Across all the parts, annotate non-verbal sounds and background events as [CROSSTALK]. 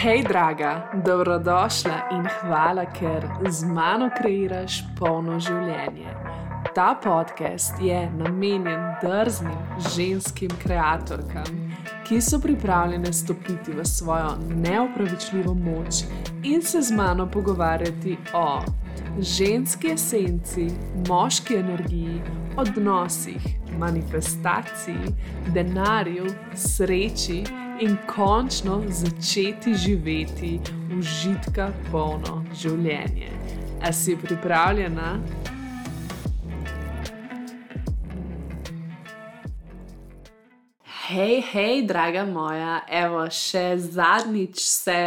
Hej, draga, dobrodošla in hvala, ker z mano kreiraš polno življenje. Ta podcast je namenjen drznim ženskim ustvarjalkam, ki so pripravljene stopiti v svojo neopravičljivo moč in se z mano pogovarjati o ženski esenci, moški energiji, odnosih, manifestaciji, denarju, sreči in končno začeti živeti užitka polno življenje. A si pripravljena? Hej, hej, draga moja, evo, še zadnjič se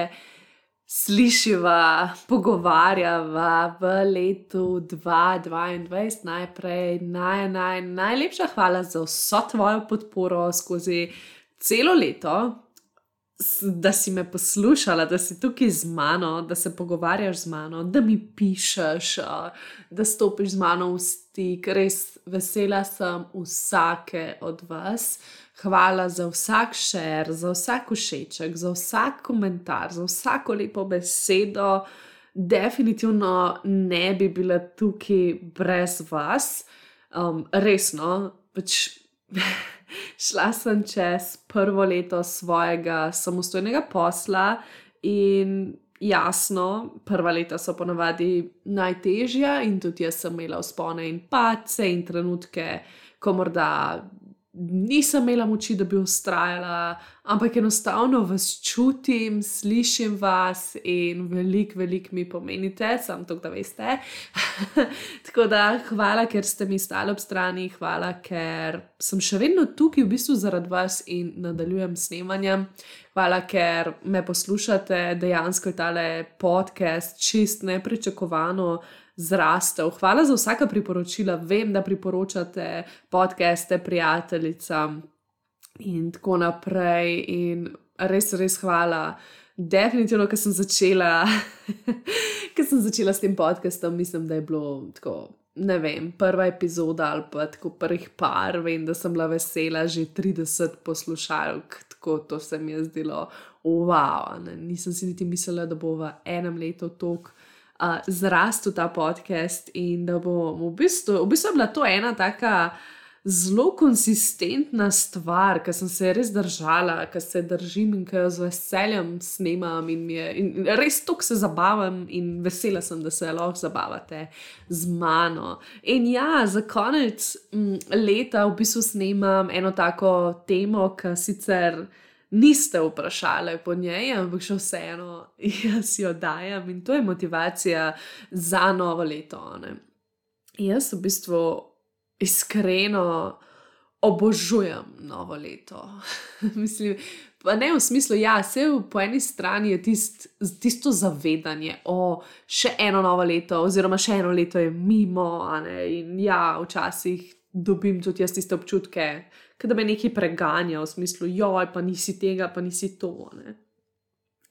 slišiva, pogovarjava v letu 2022. Najprej naj, naj, najlepša hvala za vso tvojo podporo skozi celo leto, da si me poslušala, da si tukaj z mano, da se pogovarjaš z mano, da mi pišeš, da stopiš z mano v stik. Res vesela sem vsake od vas. Hvala za vsak šer, za vsak všeček, za vsak komentar, za vsako lepo besedo. Definitivno ne bi bila tukaj brez vas, um, resno. Pač [LAUGHS] šla sem čez prvo leto svojega samostojnega posla in jasno, prva leta so ponavadi najtežja in tudi jaz sem imela spone in pace in trenutke, ko morda nisem imela moči, da bi ustrajala, ampak enostavno vas čutim, slišim vas in veliko, veliko mi pomenite, samo to, da veste. [LAUGHS] Tako da hvala, ker ste mi stali ob strani, hvala, ker sem še vedno tukaj v bistvu zaradi vas in nadaljujem snemanjem. Hvala, ker me poslušate, dejansko je tale podcast čist nepričakovano zrastel. Hvala za vsaka priporočila. Vem, da priporočate podcaste prijateljicam in tako naprej. In res, res hvala. Definitivno, ker sem začela, [LAUGHS] ker sem začela s tem podcastom, mislim, da je bilo tako. Ne vem, prva epizoda ali pa tako prvih par, vem, da sem bila vesela, že 30 poslušalk, tako to se mi je zdelo, wow, ne, nisem si niti mislila, da bo v enem letu toliko uh, zrastel ta podcast in da bo v bistvu, v bistvu bila to ena taka zelo konsistentna stvar, ki sem se res držala, ki se držim in ki jo z veseljem snemam in, je, in res tok se zabavam in vesela sem, da se lahko zabavate z mano. In ja, za konec m, leta v bistvu snemam eno tako temo, ki sicer niste vprašali po njej, ampak še vseeno [LAUGHS] jaz jo dajem in to je motivacija za novo leto. Ne? Jaz v bistvu iskreno obožujem novo leto. [LAUGHS] Mislim, pa ne v smislu, ja, se po eni strani je tist, tisto zavedanje, da je še eno novo leto, oziroma še eno leto je mimo. In ja, včasih dobim tudi jaz tiste občutke, da me nekaj preganja v smislu, joj, pa nisi tega, pa nisi to. Ne?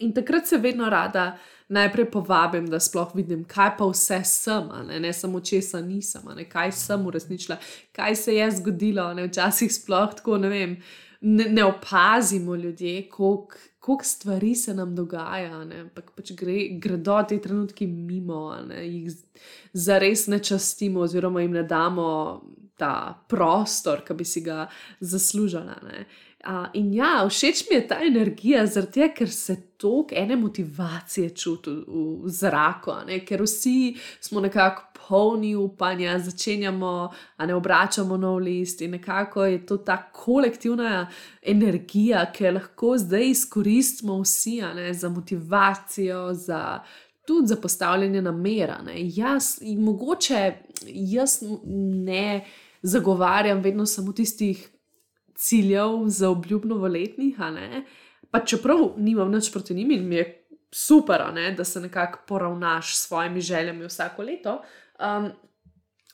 In takrat se vedno rada najprej povabim, da sploh vidim, kaj pa vse sem, ne, ne samo česa nisem, ne, kaj sem uresničila, kaj se je zgodilo. Ne, včasih sploh tako ne vem, ne, ne opazimo ljudje, koliko stvari se nam dogaja, ampak pač gre, gredo ti trenutki mimo, ne, jih zares ne častimo, oziroma jim ne damo ta prostor, ki bi si ga zaslužila. Uh, in ja, všeč mi je ta energija, zato ker se toliko ene motivacije čuti v, v zraku, ne? ker vsi smo nekako polni upanja, začenjamo, a ne obračamo nov list in nekako je to ta kolektivna energija, ki jo lahko zdaj izkoristimo vsi ne? za motivacijo, za. Tudi za postavljanje namera. Jaz, mogoče jaz ne zagovarjam vedno samo tistih ciljev za obljubno voletnih, pa čeprav nimam nič proti njim in mi je super, ne, da se nekako poravnaš s svojimi željami vsako leto. Um,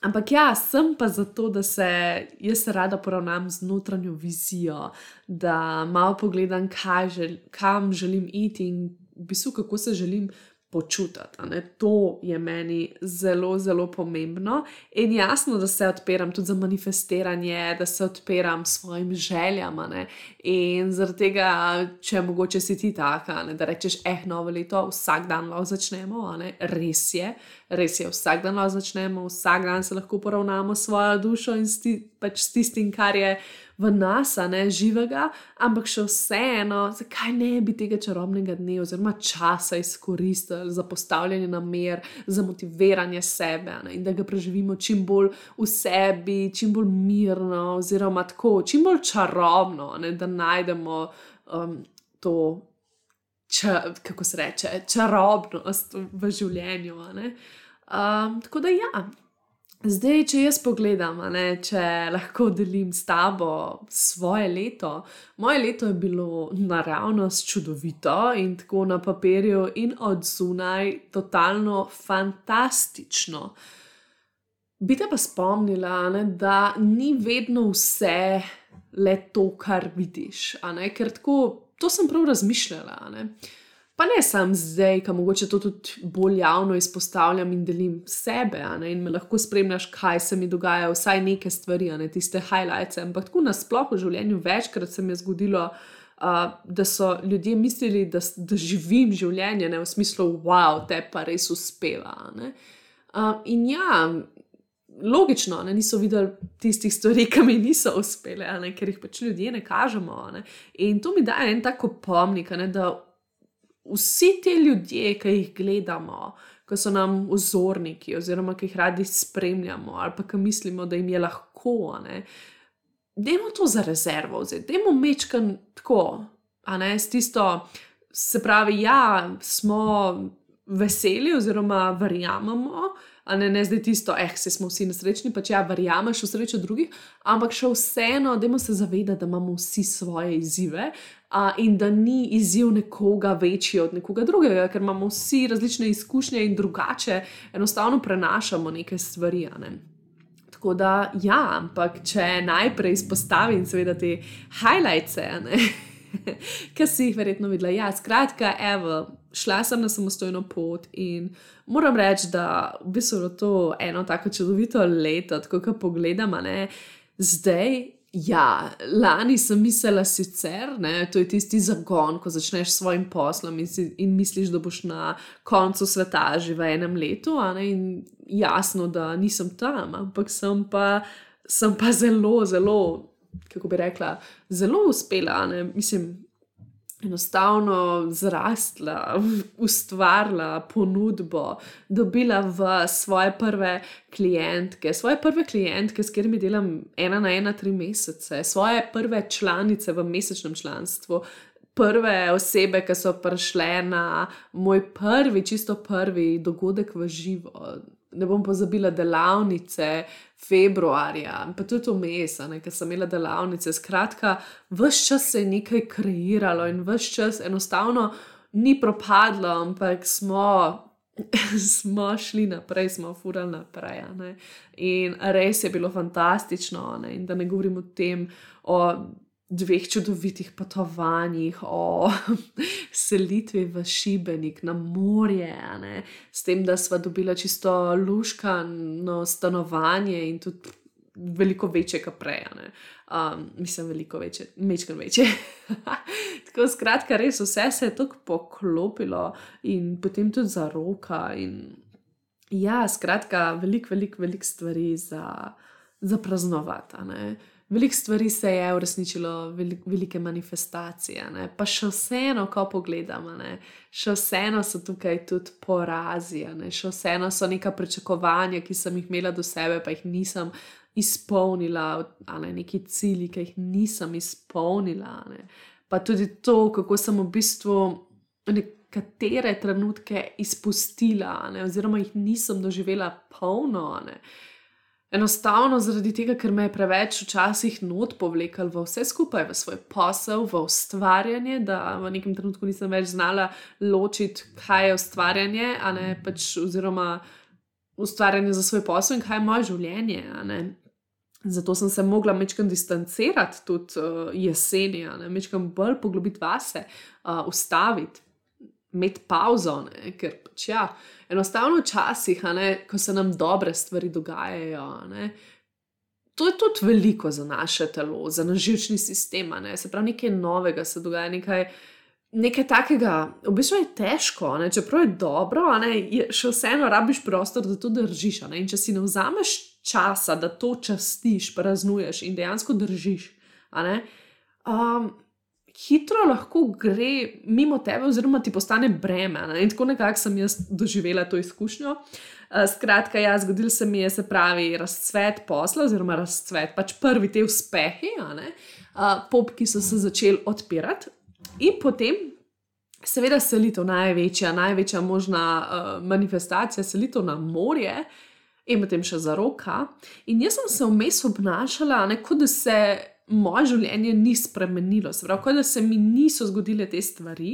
ampak ja, sem pa zato, da se jaz rada poravnam z notranjo vizijo, da malo pogledam, žel, kam želim iti in v bistvu kako se želim počutiti. To je meni zelo, zelo pomembno in jasno, da se odpiram tudi za manifestiranje, da se odpiram svojim željam. In zaradi tega, če mogoče si ti taka, ne, da rečeš, eh, novo leto, vsak dan lahko začnemo, res je, res je, vsak dan začnemo, vsak dan se lahko poravnamo s svojo dušo in sti, pač s tistim, kar je v nas, ne živega, ampak še vseeno, zakaj ne bi tega čarobnega dne oziroma časa izkoristili za postavljanje namer, za motiviranje sebe ne, in da ga preživimo čim bolj v sebi, čim bolj mirno, oziroma tako, čim bolj čarobno, ne, da najdemo um, to. Ča, kako se reče, čarobnost v življenju. Um, tako da, ja, Zdaj, če jaz pogledam, ne, če lahko delim s tabo svoje leto, moje leto je bilo naravnost čudovito in tako na papirju in od zunaj totalno fantastično. Bi te pa spomnila, ne, da ni vedno vse le to, kar vidiš. Ker tako, to sem prav razmišljala. Ne. Pa ne samo zdaj, ki mogoče to tudi bolj javno izpostavljam in delim sebe, in me lahko spremljaš, kaj se mi dogaja, vsaj neke stvari, ne tiste highlights. Ampak tako nasplošno v življenju večkrat se mi je zgodilo, uh, da so ljudje mislili, da, da živim življenje ne, v smislu, wow, te pa res uspeva. Uh, in ja. Logično, ne, niso videli tistih stvari, ki mi niso uspele, ne, ker jih pač ljudje ne kažemo. Ne. In to mi daje en tako pomnik, ne, da vsi ti ljudje, ki jih gledamo, ki so nam vzorniki, oziroma ki jih radi spremljamo, ali pa ki mislimo, da jim je lahko, da je to za rezervo, da je mečkan tako, a ne s tisto, se pravi, ja, smo veseli, oziroma verjamemo a ne, ne zdaj tisto, eh, se smo vsi nesrečni, pa če ja verjameš v srečo drugih, ampak še vseeno, da se zavedamo, da imamo vsi svoje izzive. A, in da ni izziv nekoga večji od nekoga drugega, ker imamo vsi različne izkušnje in drugače, enostavno prenašamo neke stvari. Ne? Tako da, ja, ampak če najprej izpostavim, seveda, te highlights, [LAUGHS] ki si jih verjetno videla. Ja, skratka, evo, šla sem na samostojno pot in moram reči, da v bistvu je to eno tako čudovito leto, tako kot pogledam, ne, zdaj. Ja, lani sem mislila sicer, je to tisti zagon, ko začneš s svojim poslom in, si, in misliš, da boš na koncu sveta že v enem letu. In jasno, da nisem tam, ampak sem pa, sem pa zelo, zelo, kako bi rekla, zelo uspela. Ne? Mislim, enostavno zrastla, ustvarila ponudbo, dobila v svoje prve klientke, svoje prve klientke, s katerimi delam ena na ena, tri mesece, svoje prve članice v mesečnem članstvu. Prve osebe, ki so prišle na moj prvi, čisto prvi dogodek v živo, ne bom pozabila delavnice februarja, pa tudi vmes, ker sem imela delavnice. Skratka, vse čas se je nekaj kreiralo in vse čas enostavno ni propadlo, ampak smo. [LAUGHS] Smo šli naprej, smo furali naprej. In res je bilo fantastično. Ne? In da ne govorim o tem, o dveh čudovitih potovanjih, o [LAUGHS] selitvi v Šibenik na morje, ne? s tem, da smo dobili čisto luškano stanovanje in tudi veliko večje, kot prej. Um, mislim, veliko večje, mečkar večje. [LAUGHS] tako skratka, res vse se je tako poklopilo in potem tudi za roka. In, ja, skratka, veliko, veliko, veliko stvari za, za praznovati. Veliko stvari se je uresničilo, velik, velike manifestacije, ne? pa še vseeno, ko pogledamo, ne? še vseeno so tukaj tudi porazi, ne? še vseeno so neka pričakovanja, ki sem jih imela do sebe, pa jih nisem izpolnila, ali neki cilji, ki jih nisem izpolnila. Ne? Pa tudi to, kako sem v bistvu nekatere trenutke izpustila, ne? oziroma jih nisem doživela polno. Ne? Enostavno zaradi tega, ker me je preveč včasih not povlekel v vse skupaj, v svoj posel, v ustvarjanje, da v nekem trenutku nisem več znala ločiti, kaj je ustvarjanje, pač, oziroma ustvarjanje za svoj posel in kaj je moje življenje. Zato sem se mogla mečkam distancirati tudi uh, jeseni, mečkam bolj poglobiti vase, uh, ustaviti, imeti pauzo, ne? ker pač ja, enostavno včasih, ko se nam dobre stvari dogajajo. Ne? To je tudi veliko za naše telo, za naš živčni sistem, ne? se pravi, nekaj novega se dogaja, nekaj, nekaj takega, v bistvu je težko, ne? čeprav je dobro, ne? je še vseeno rabiš prostor, da to držiš. In če si ne vzameš časa, da to častiš, praznuješ in dejansko držiš, um, hitro lahko gre mimo tebe, oziroma ti postane breme. Ne? In tako nekako sem jaz doživela to izkušnjo. Uh, skratka, ja, zgodil se mi je, se pravi, razcvet posla, oziroma razcvet, pač prvi te uspehi, uh, pop, ki so se začeli odpirati, in potem, seveda, selitev, največja, največja možna uh, manifestacija, selitev na morje. In potem še za roka. In jaz sem se vmes obnašala, kot da se moje življenje ni spremenilo, se pravi, da se mi niso zgodile te stvari,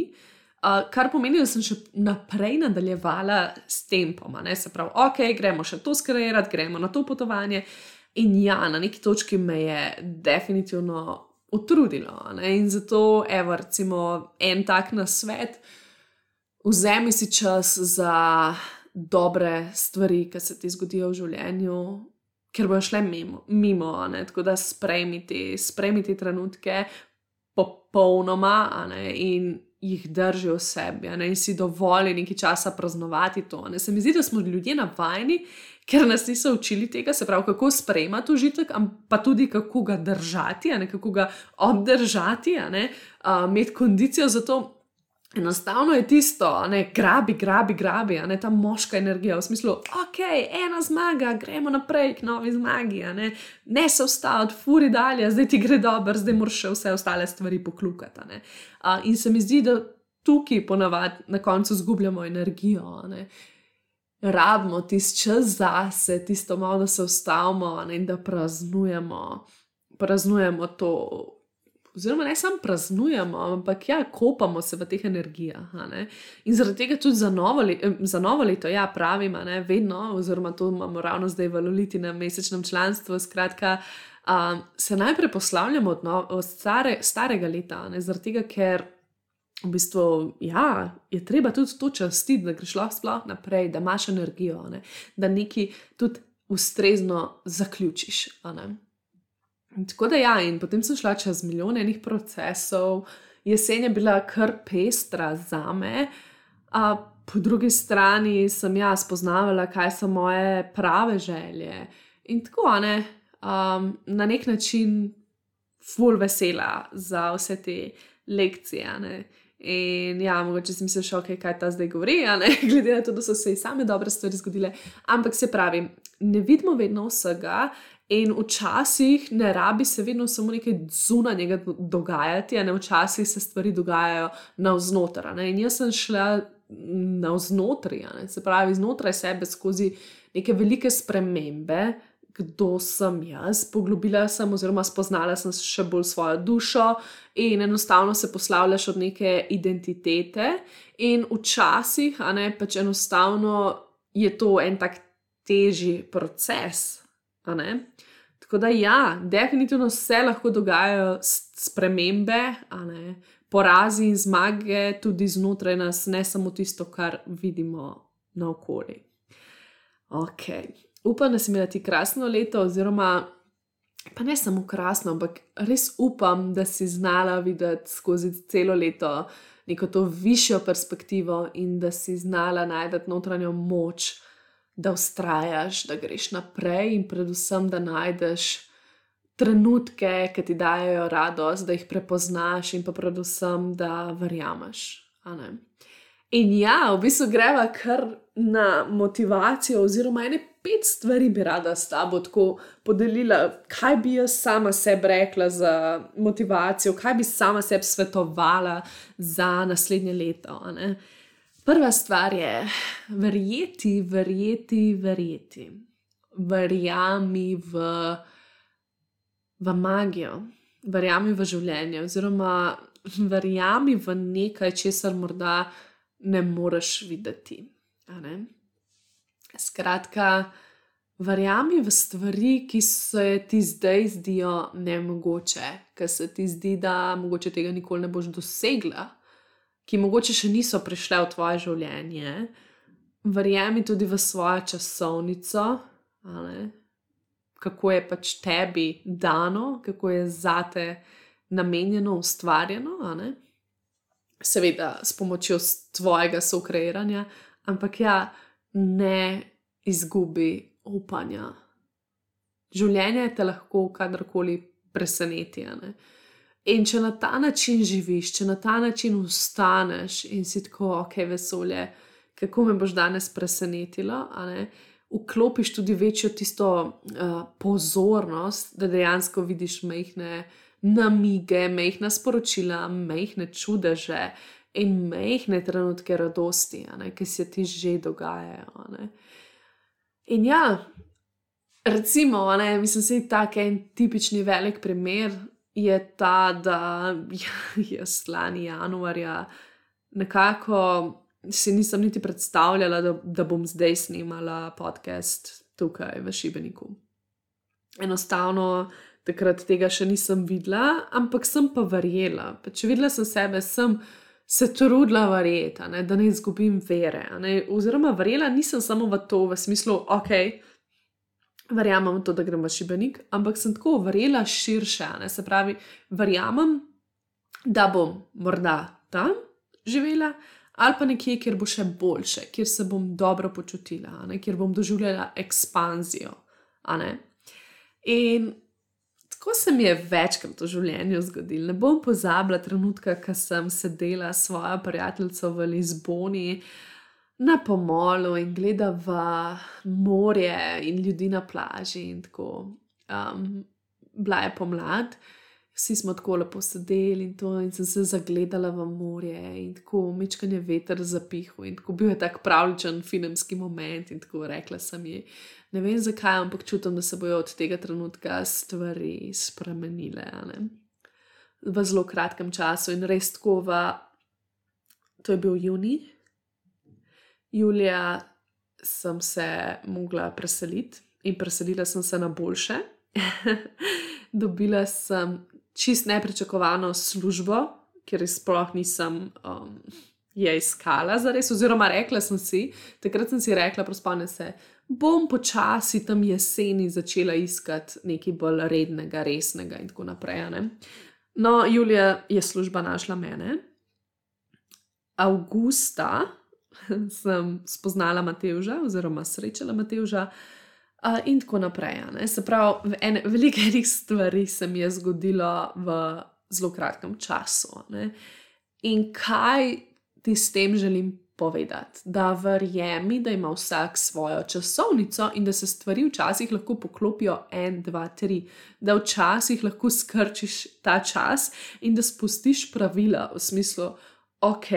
uh, kar pomeni, da sem še naprej nadaljevala s tempom. Se pravi, ok, gremo še to skreirati, gremo na to potovanje. In ja, na neki točki me je definitivno utrudilo. Ne? In zato, evo, recimo, en tak na svet, vzemi si čas za dobre stvari, ki se ti zgodijo v življenju, ker bojo šle mimo, mimo tako da sprejmi te trenutke popolnoma ne, in jih drži v sebi, ne, in si dovoli nekaj časa praznovati to. Ne. Se mi zdi, da smo ljudje navajeni, ker nas niso učili tega, se pravi, kako sprejemati užitek, pa tudi kako ga držati, ne, kako ga obdržati, imeti kondicijo za to. Enostavno je tisto, ne grabi, grabi, grabi, ne ta moška energija v smislu, ok, ena zmaga, gremo naprej k novi zmagi, ne, ne se ustaviti, furi dalje, zdaj ti gre dobro, zdaj moraš še vse ostale stvari poklukati. Uh, in se mi zdi, da tukaj ponavadi na koncu zgubljamo energijo. Ne. Rabimo tisti čas zase, tisto malo, da se ustavimo ne, in da praznujemo, praznujemo to oziroma ne samo praznujemo, ampak ja, kopamo se v teh energijah. In zaradi tega tudi za novo, za novo leto, ja, pravim, ne, vedno, oziroma to imamo ravno zdaj v Loliti na mesečnem članstvu. Skratka, um, se najprej poslavljamo od, no, od stare, starega leta, ne, zaradi tega, ker. V bistvu ja, je treba tudi to častiti, da greš lahko sploh naprej, da imaš energijo, ne? da nekaj tudi ustrezno zaključiš. Tako da ja, in potem sem šla čez milijone enih procesov, jesen je bila kar pestra za me, a po drugi strani sem jaz spoznavala, kaj so moje prave želje. In tako, ne, um, na nek način, full vesela za vse te lekcije. Ne. In ja, mogoče si misliš, okay, kaj ta zdaj govori, [LAUGHS] glede na to, da so se ji same dobre stvari zgodile. Ampak se pravi, ne vidimo vedno vsega, In včasih ne rabi se vedno samo nekaj zunanjega dogajati, ne včasih se stvari dogajajo navznotraj. In jaz sem šla navznotraj, se pravi, znotraj sebe skozi neke velike spremembe, kdo sem jaz, poglobila sem, oziroma spoznala sem še bolj svojo dušo in enostavno se poslavljaš od neke identitete. In včasih, a ne pač enostavno je to en tak težji proces. Tako da, ja, definitivno se lahko dogajajo spremembe, porazi in zmage tudi znotraj nas, ne samo tisto, kar vidimo na okolju. Ok, upam, da si imela ti krasno leto, oziroma pa ne samo krasno, ampak res upam, da si znala videti skozi celo leto neko to višjo perspektivo in da si znala najti notranjo moč da ustrajaš, da greš naprej in predvsem, da najdeš trenutke, ki ti dajo radost, da jih prepoznaš in pa predvsem, da verjameš. In ja, v bistvu greva kar na motivacijo, oziroma ene pet stvari bi rada s tabo tako podelila, kaj bi jaz sama sebi rekla za motivacijo, kaj bi sama sebi svetovala za naslednje leto. Prva stvar je verjeti, verjeti, verjeti. Verjami v, v magijo, verjami v življenje, oziroma verjami v nekaj, česar morda ne moreš videti. Ne? Skratka, verjami v stvari, ki se ti zdaj zdijo nemogoče, ker se ti zdi, da mogoče tega nikoli ne boš dosegla ki mogoče še niso prišle v tvoje življenje, verjemi tudi v svojo časovnico, kako je pač tebi dano, kako je zate namenjeno, ustvarjeno, seveda s pomočjo tvojega sokreiranja, ampak ja, ne izgubi upanja. Življenje te lahko kadarkoli preseneti. In če na ta način živiš, če na ta način ustaneš in si tako, ok, vesolje, kako me boš danes presenetilo, vklopiš tudi večjo tisto uh, pozornost, da dejansko vidiš mehne namige, mehna sporočila, mehne čudeže in mehne trenutke radosti, ki se ti že dogajajo. In ja, recimo, ne, mislim, da je tako en tipični velik primer. Je ta, da [LAUGHS] je slani januarja nekako si nisem niti predstavljala, da, da bom zdaj snimala podcast tukaj v Šibeniku. Enostavno takrat tega še nisem videla, ampak sem pa verjela. Pa če videla sem sebe, sem se trudila verjeti, ne, da ne izgubim vere. Ne, oziroma, verjela nisem samo v to, v smislu, ok, verjamem to, da grem v šibenik, ampak sem tako verjela širše. Ne, se pravi, verjamem, da bom morda tam živela. Ali pa nekje, kjer bo še boljše, kjer se bom dobro počutila, kjer bom doživljala ekspanzijo. In Tako se mi je večkrat v življenju zgodilo. Ne bom pozabila trenutka, ko sem sedela s svojo prijateljico v Lizboni na pomolu in gledala morje in ljudi na plaži. Um, bila je pomlad, vsi smo tako lepo sedeli in, to, in sem se zagledala v morje in tako mečkanje veter zapihal in tako bil je tak pravličen filmski moment in tako rekla sem ji. Ne vem zakaj, ampak čutim, da se bodo od tega trenutka stvari spremenile. V zelo kratkem času in res tako, v, to je bil juni, julija sem se mogla preseliti in preselila sem se na boljše. [LAUGHS] Dobila sem čist nepričakovano službo, ker sploh nisem um, je iskala za res, oziroma rekla sem si, takrat sem si rekla, prospane se, bom počasi tam jeseni začela iskati nekaj bolj rednega, resnega in tako naprej. Ne? No, Julija je služba našla mene. Augusta [LAUGHS] sem spoznala Mateuža, oziroma srečala Mateuža, uh, in tako naprej. Ne? Se pravi, ene, veliko enih stvari se mi je zgodilo v zelo kratkem času. Ne? In kaj ti s tem želim povedati? Da verjemi, da ima vsak svojo časovnico in da se stvari včasih lahko poklopijo en, dva, tri, da včasih lahko skrčiš ta čas in da spustiš pravila v smislu, ok,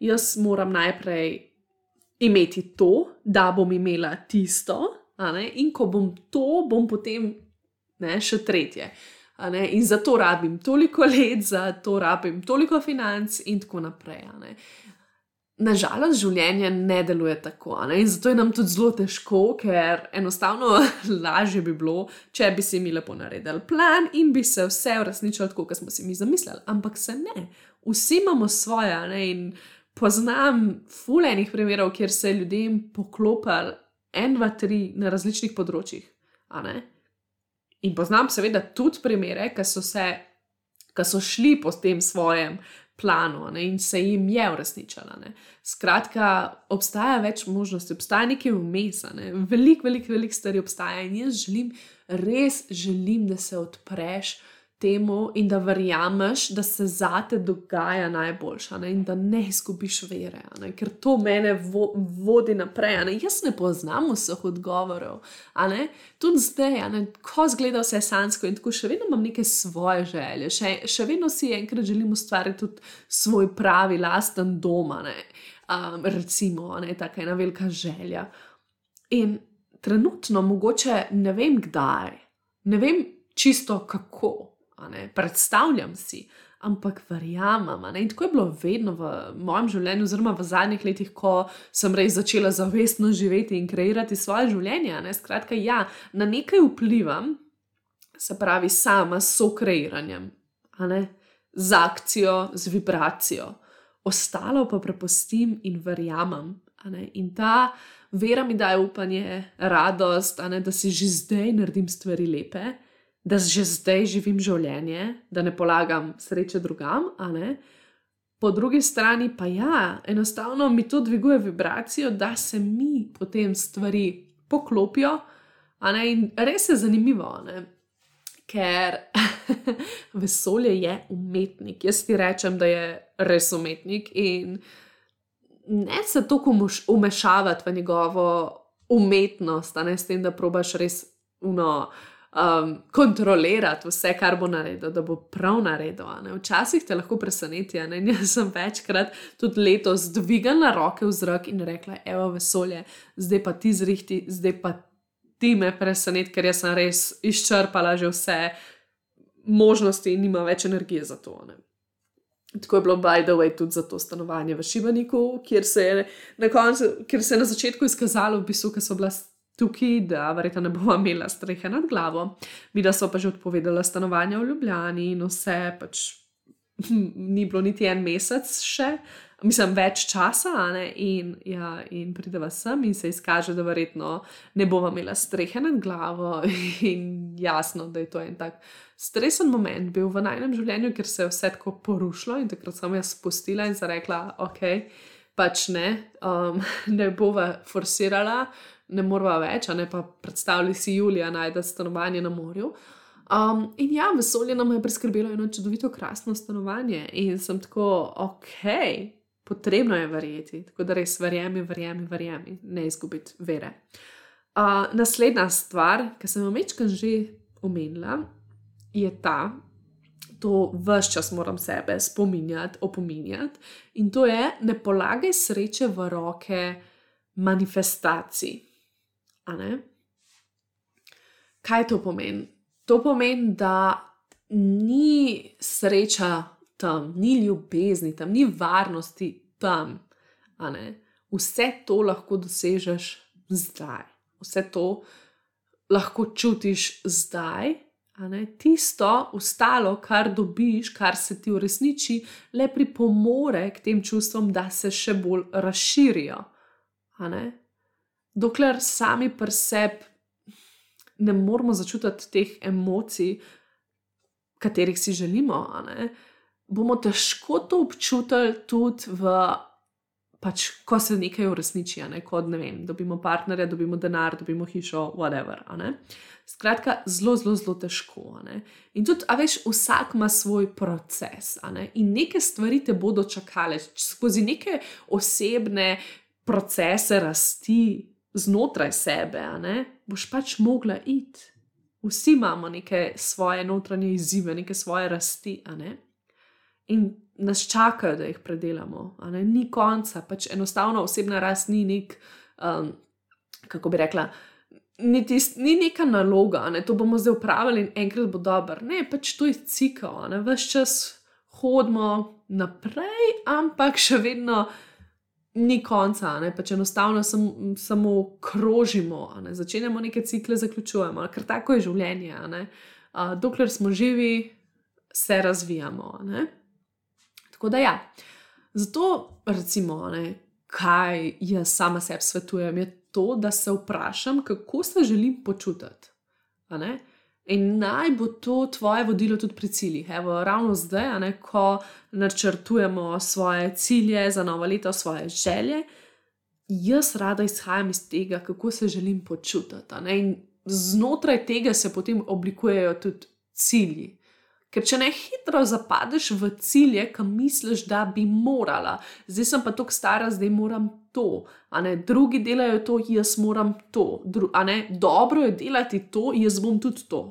jaz moram najprej. Imeti to, da bom imela tisto, in ko bom to, bom potem ne, še tretje. In zato rabim toliko let, zato rabim toliko financ, in tako naprej. Nažalost, življenje ne deluje tako. Ne? In zato je nam tudi zelo težko, ker enostavno [LAUGHS] lažje bi bilo, če bi si mi lepo naredili plan in bi se vse uresničilo tako, kot smo si mi zamislili. Ampak se ne, vsi imamo svoje. Ne? In poznam fulejnih primerov, kjer se je ljudem poklopili en, dva, tri na različnih področjih. In poznam seveda tudi primere, ki so, se, ki so šli po tem svojem planu ne, in se jim je uresničala. Ne. Skratka, obstaja več možnosti, obstaja nekaj vmes, ne. veliko, veliko, veliko stvari obstaja in jaz želim, res želim, da se odpreš temu in da verjameš, da se zate dogaja najboljša ne? in da ne izgubiš vere, ne? ker to mene vo vodi naprej. Ne? Jaz ne poznam vseh odgovorov, tudi zdaj, ko zgleda vse sansko in tako še vedno imam neke svoje želje, še, še vedno si enkrat želim ustvariti tudi svoj pravi, lasten dom, um, recimo, ne? tako ena velika želja. In trenutno, mogoče ne vem kdaj, ne vem čisto kako predstavljam si, ampak verjamem. In tako je bilo vedno v mojem življenju, oziroma v zadnjih letih, ko sem res začela zavestno živeti in kreirati svoje življenje. Ne? Skratka, ja, na nekaj vplivam, se pravi, sama s sokreiranjem, z akcijo, z vibracijo. ostalo pa prepustim in verjamem. In ta vera mi daje upanje, radost, da si že zdaj naredim stvari lepe, da že zdaj živim življenje, da ne polagam sreče drugam. Po drugi strani pa ja, enostavno mi to dviguje vibracijo, da se mi potem stvari poklopijo. In res je zanimivo, ne? ker [LAUGHS] vesolje je umetnik. Jaz ti rečem, da je res umetnik in ne se tako umešavati v njegovo umetnost, ne s tem, da probaš res uno. Um, kontrolirati vse, kar bo naredil, da bo prav naredil. Včasih te lahko preseneti. Jaz sem večkrat tudi letos dvigala roke v zrak in rekla: Evo, vesolje, zdaj pa ti zrihti, zdaj pa ti me preseneti, ker sem res izčrpala že vse možnosti in nima več energije za to. Ne. Tako je bilo, by the way, tudi za to stanovanje v Šibaniku, kjer se je na, koncu, kjer se je na začetku izkazalo, v bistvu, ker so bila tukaj, da verjetno ne bova [LAUGHS] imela strehe nad glavo. Mi da so pa že odpovedala stanovanje v Ljubljani in vse, pač [LAUGHS] ni bilo niti en mesec še, mislim, več časa, in, ja, in prideva sem in se izkaže, da verjetno ne bova imela strehe nad glavo. [LAUGHS] In jasno, da je to en tak stresen moment bil v najnem življenju, ker se je vse tako porušilo in takrat sem jaz spustila in se rekla, ok, pač ne, um, ne bova forsirala. Ne moramo več, a ne pa predstavljati si Julija najti stanovanje na morju. Um, in ja, vesolje nam je priskrbelo eno čudovito, krasno stanovanje, in sem tako, ok, potrebno je verjeti, tako da res verjemi, verjemi, verjemi, ne izgubiti vere. Uh, naslednja stvar, ki sem jo večkrat že omenila, je ta, to vse čas moram sebe spominjati, opominjati, in to je, ne polagaj sreče v roke manifestacij. Kaj to pomeni? To pomeni, da ni sreča tam, ni ljubezni, tam ni varnosti, tam. Vse to lahko dosežeš zdaj, vse to lahko čutiš zdaj. Tisto, ostalo, kar dobiš, kar se ti uresniči, le pripomore k tem čustvom, da se še bolj razširijo. Dokler sami pri sebi ne moramo začutiti teh emocij, katerih si želimo, bomo težko to občutili tudi v, pač, ko se nekaj uresniči, ne? kot ne vem, dobimo partnerja, dobimo denar, dobimo hišo, whatever. Skratka, zelo, zelo, zelo težko. In tudi, a veš, vsak ima svoj proces. Ne? In neke stvari te bodo čakale skozi neke osebne procese rasti znotraj sebe, boš pač mogla iti. Vsi imamo neke svoje notranje izzive, neke svoje rasti. Ne? in nas čakajo, da jih predelamo. Ni konca, pač enostavno osebna rast ni nek, um, kako bi rekla. Ni, tist, ni neka naloga, ne? to bomo zdaj upravili in enkrat bo dobro. Ne, pač to je cikl, vse čas hodimo naprej, ampak še vedno ni konca, ne? pač enostavno sam, samo krožimo, ne? začenjamo neke cikle, zaključujemo, ker tako je življenje. Uh, dokler smo živi, se razvijamo. Ne? Tako da ja. Zato, recimo, ne, kaj jaz sama sebi svetujem, je to, da se vprašam, kako se želim počutiti. In naj bo to tvoje vodilo tudi pri ciljih. Evo, ravno zdaj, ne, ko načrtujemo svoje cilje za novo leto, svoje želje, jaz rada izhajam iz tega, kako se želim počutiti. In znotraj tega se potem oblikujejo tudi cilji. Ker če ne hitro zapadeš v cilje, kam misliš, da bi morala, zdaj sem pa tako stara, zdaj moram to, a ne drugi delajo to, jaz moram to, a ne dobro je delati to, jaz bom tudi to.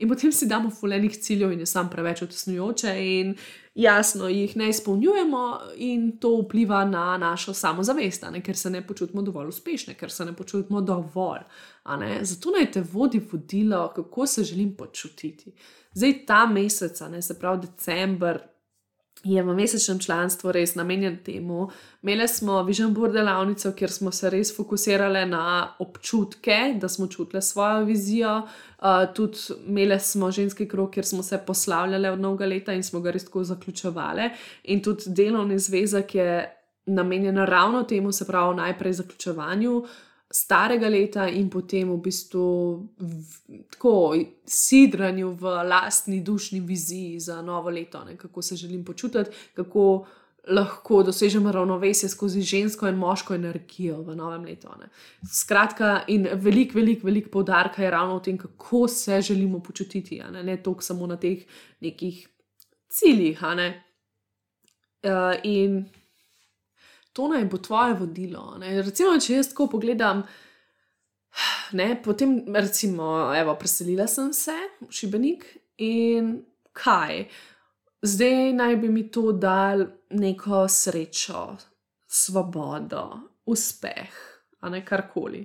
In potem si damo fulejnih ciljev, in je sam preveč odsnujoče, in jasno jih ne izpolnjujemo, in to vpliva na našo samozavest, ker se ne počutimo dovolj uspešne, ker se ne počutimo dovolj. Zato naj te vodi vodilo, kako se želim počutiti. Zdaj ta mesec, ne, se pravi decembr, je v mesečnem članstvu res namenjen temu. Imeli smo Vision Board delavnico, kjer smo se res fokusirali na občutke, da smo čutili svojo vizijo. Uh, tudi imeli smo ženski krok, kjer smo se poslavljali od novega leta in smo ga res tako zaključovali. In tudi delovni zvezek je namenjen ravno temu, se pravi, najprej zaključovanju starega leta in potem v bistvu v, tako sidranju v lastni dušni viziji za novo leto, ne, kako se želim počutiti, kako lahko dosežemo ravnovesje skozi žensko in moško energijo v novem letu. Ne. Skratka, in velik, velik, velik poudarka je ravno v tem, kako se želimo počutiti, ne, ne toliko samo na teh nekih ciljih. Ne. Uh, in to naj bo tvoje vodilo. Ne? Recimo, če jaz tako pogledam, ne, potem, recimo, evo, preselila sem se v Šibenik in kaj. Zdaj naj bi mi to dal neko srečo, svobodo, uspeh, a ne karkoli.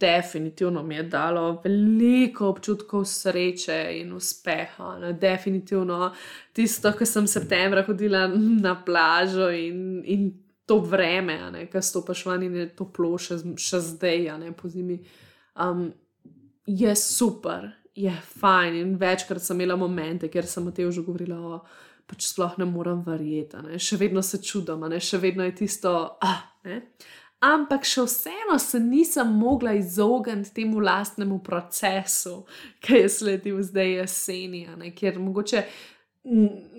Definitivno mi je dalo veliko občutkov sreče in uspeha. Ne? Definitivno tisto, ko sem septembra hodila na plažo in, in to vreme, ki stopiš ven in je toplo, še, še zdaj, ne po zimi. Um, je super, je fajn. In večkrat sem imela momente, ker sem o tem že govorila, o, pač sploh ne morem verjeti, ne? še vedno se čudim, še vedno je tisto. Ah, Ampak še vseeno se nisem mogla izogniti temu lastnemu procesu, ki je sledil zdaj jeseni, ker mogoče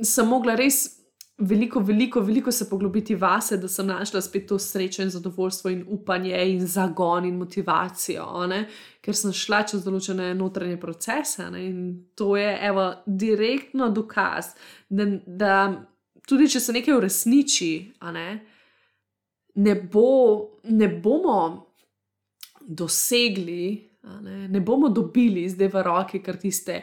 sem mogla res veliko, veliko, veliko se poglobiti vase, da sem našla spet to srečo in zadovoljstvo in upanje in zagon in motivacijo, ne? ker sem šla čez določene notranje procese. Ne? In to je evo, direktno dokaz, da, da tudi če se nekaj uresniči, ne? Ne, bo, ne bomo dosegli. Ne, ne bomo dobili zdaj v roki kar tiste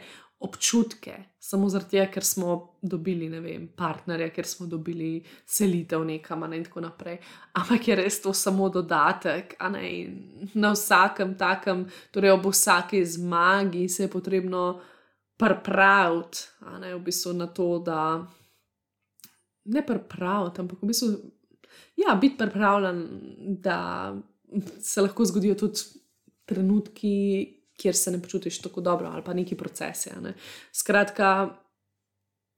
občutke, samo zato, ker smo dobili, ne vem, partnerja, ker smo dobili selitev nekam ne, in tako naprej. Ampak je res to samo dodatek, a ne na vsakem takem, torej ob vsaki zmagi se je potrebno pripraviti, a ne v bistvu na to, da ne pripraviti, ampak v bistvu. Ja, biti pripravljen, da se lahko zgodijo tudi trenutki, kjer se ne počutiš tako dobro, ali pa neki procesi. Ne. Skratka,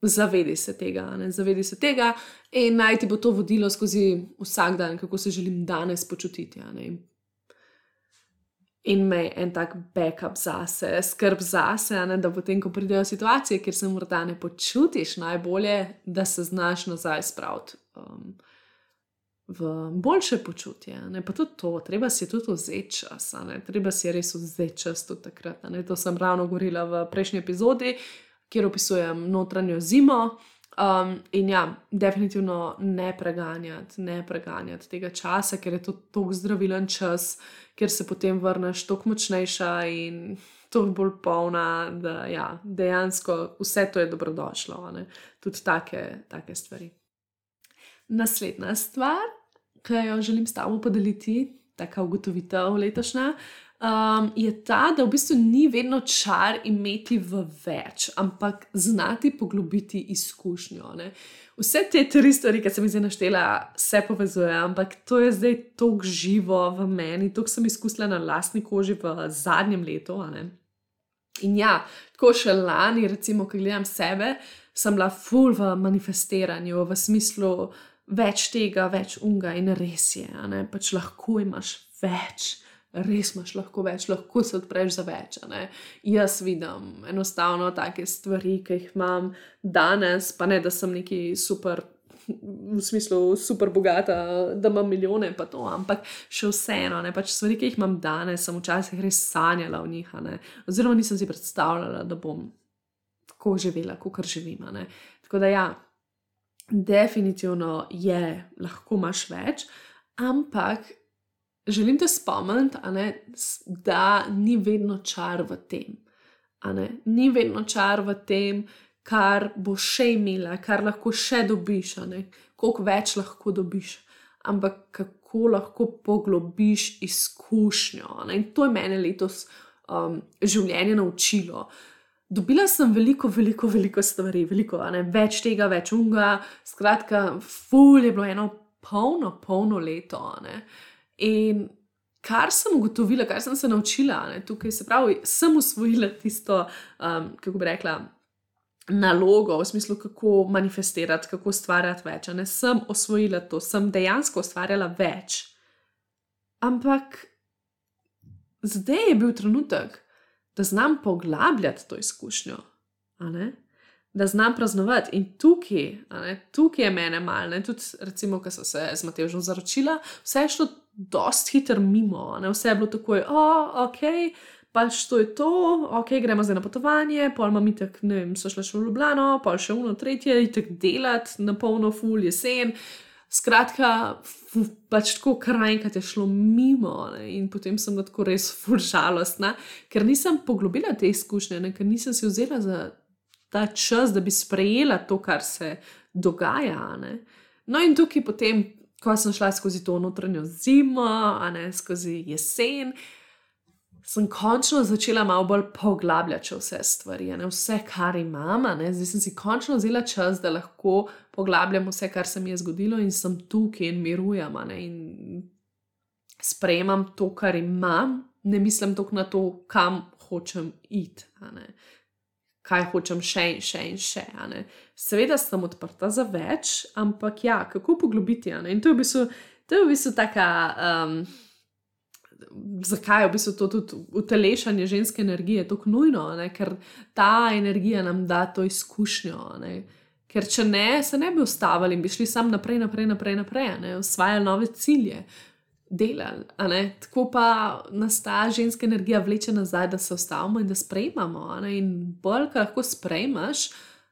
zavedi se tega, ne. zavedi se tega in naj ti bo to vodilo skozi vsak dan, kako se želim danes počutiti. In me en tak backup zase, skrb zase, ne, da potem, ko pridejo situacije, kjer se morda ne počutiš najbolje, da se znaš nazaj spraviti. Um, v boljše počutje. Ne? Pa tudi to, treba si tudi vzeti čas, ne? treba si res vzeti čas tudi takrat. Ne? To sem ravno govorila v prejšnji epizodi, kjer opisujem notranjo zimo. Um, in ja, definitivno ne preganjati, ne preganjati tega časa, ker je to tako zdravilen čas, ker se potem vrneš tako močnejša in tako bolj polna, da ja, dejansko vse to je dobrodošlo, ne? tudi take, take stvari. Naslednja stvar, ki jo želim s tabo podeliti, tako ugotovitev letošnja, um, je ta, da v bistvu ni vedno čar imeti v več, ampak znati poglobiti izkušnjo. Ne? Vse te tri stvari, ki sem jih zdaj naštela, se povezujejo, ampak to je zdaj tako živo v meni, to sem izkusila na lastni koži v zadnjem letu. In ja, tako še lani, recimo, ko gledam sebe, sem bila full v manifestiranju, v smislu, več tega, več unga in res je, ne, pač lahko imaš več. Res imaš lahko več, lahko se odpreš za več. Jaz vidim enostavno take stvari, ki jih imam danes, pa ne da sem neki super, v smislu super bogata, da imam milijone, pa to, ampak še vseeno, ne pač stvari, ki jih imam danes, sem včasih res sanjala o njih, oziroma nisem si predstavljala, da bom tako živela, kot živim. Tako da ja, definitivno je, lahko imaš več, ampak želim te spomniti, da ni vedno čar v tem. Ni vedno čar v tem, kar bo še imela, kar lahko še dobiš, koliko več lahko dobiš, ampak kako lahko poglobiš izkušnjo. In to je meni letos um, življenje naučilo. Dobila sem veliko, veliko, veliko stvari, veliko, ne, več tega, več unga. Skratka, ful je bilo eno polno, polno leto. Ne. In kar sem ugotovila, kar sem se naučila, ne, tukaj se pravi, sem usvojila tisto, um, kako bi rekla. Nalogo, v smislu, kako manifestirati, kako ustvarjati več. Ne sem osvojila to, sem dejansko ustvarjala več. Ampak zdaj je bil trenutek, da znam poglabljati to izkušnjo, da znam praznovati. In tukaj, tukaj je mene malo, tudi, recimo, ko so se z Matežom zaročila, vse je šlo dost hitro mimo, ne? vse je bilo tako, oh, ok. Pač to je to, ok, gremo zdaj na potovanje, pol imamo itek, ne vem, so šli še v Ljubljano, pol še uno, tretje, itek delati na polno, full jesen. Skratka, pač tako krajkrat je šlo mimo ne? in potem sem tako res furžalostna, ker nisem poglobila te izkušnje, ne? ker nisem si vzela za ta čas, da bi sprejela to, kar se dogaja. Ne? No, in tukaj potem, ko sem šla skozi to notranjo zimo, ne skozi jesen sem končno začela malo bolj poglabljati vse stvari, ne vse, kar imam. Zdaj sem si končno vzela čas, da lahko poglabljam vse, kar se mi je zgodilo in sem tukaj in mirujem in sprejemam to, kar imam, ne mislim toliko na to, kam hočem iti. Kaj hočem še in še in še. Seveda sem odprta za več, ampak ja, kako poglobiti. In to je v bistvu, to je v bistvu taka. Um, zakaj je v bistvu to tudi utelešanje ženske energije tako nujno, ne? ker ta energija nam da to izkušnjo. Ne? Ker če ne, se ne bi ustavili in bi šli samo naprej, naprej, naprej, naprej usvajali nove cilje, delali. Tako pa nas ta ženska energija vleče nazaj, da se ustavimo in da sprejmemo. In bolj, kar lahko sprejmeš,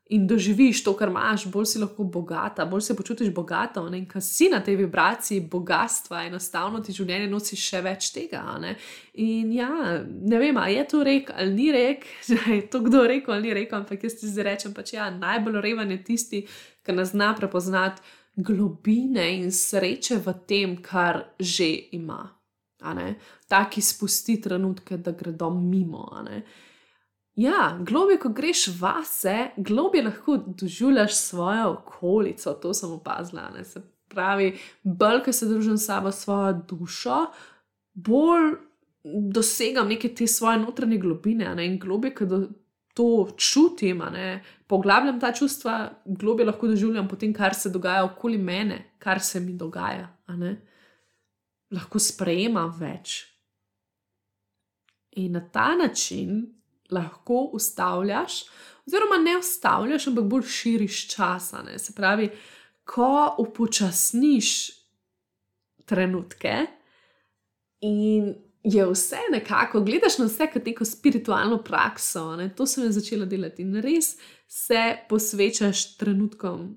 in doživiš to, kar imaš, bolj si lahko bogata, bolj se počutiš bogata. In ko si na tej vibraciji bogatstva, enostavno ti življenje nosi še več tega. Ne? In ja, ne vem, ali je to rek ali ni rek, [LAUGHS] da je to kdo rekel ali ni rekel, ampak jaz ti zdaj rečem, pač ja, najbolj reven je tisti, ki nas zna prepoznati globine in sreče v tem, kar že ima. Taki spusti trenutke, da gredo mimo. Ja, globje, ko greš vase, globje lahko doživljaš svojo okolico, to sem opazila. Ne? Se pravi, bolj, ko se družim s sabo, svojo dušo, bolj dosegam neke te svoje notranje globine. Ne? In globje, ko do, to čutim, ne? poglabljam ta čustva, globje lahko doživljam po tem, kar se dogaja okoli mene, kar se mi dogaja. Lahko sprejemam več. In na ta način lahko ustavljaš, oziroma ne ustavljaš, ampak bolj širiš čas. Se pravi, ko upočasniš trenutke in je vse nekako, gledaš na vse kot neko spiritualno prakso, ne? to sem začela delati in res se posvečaš trenutkom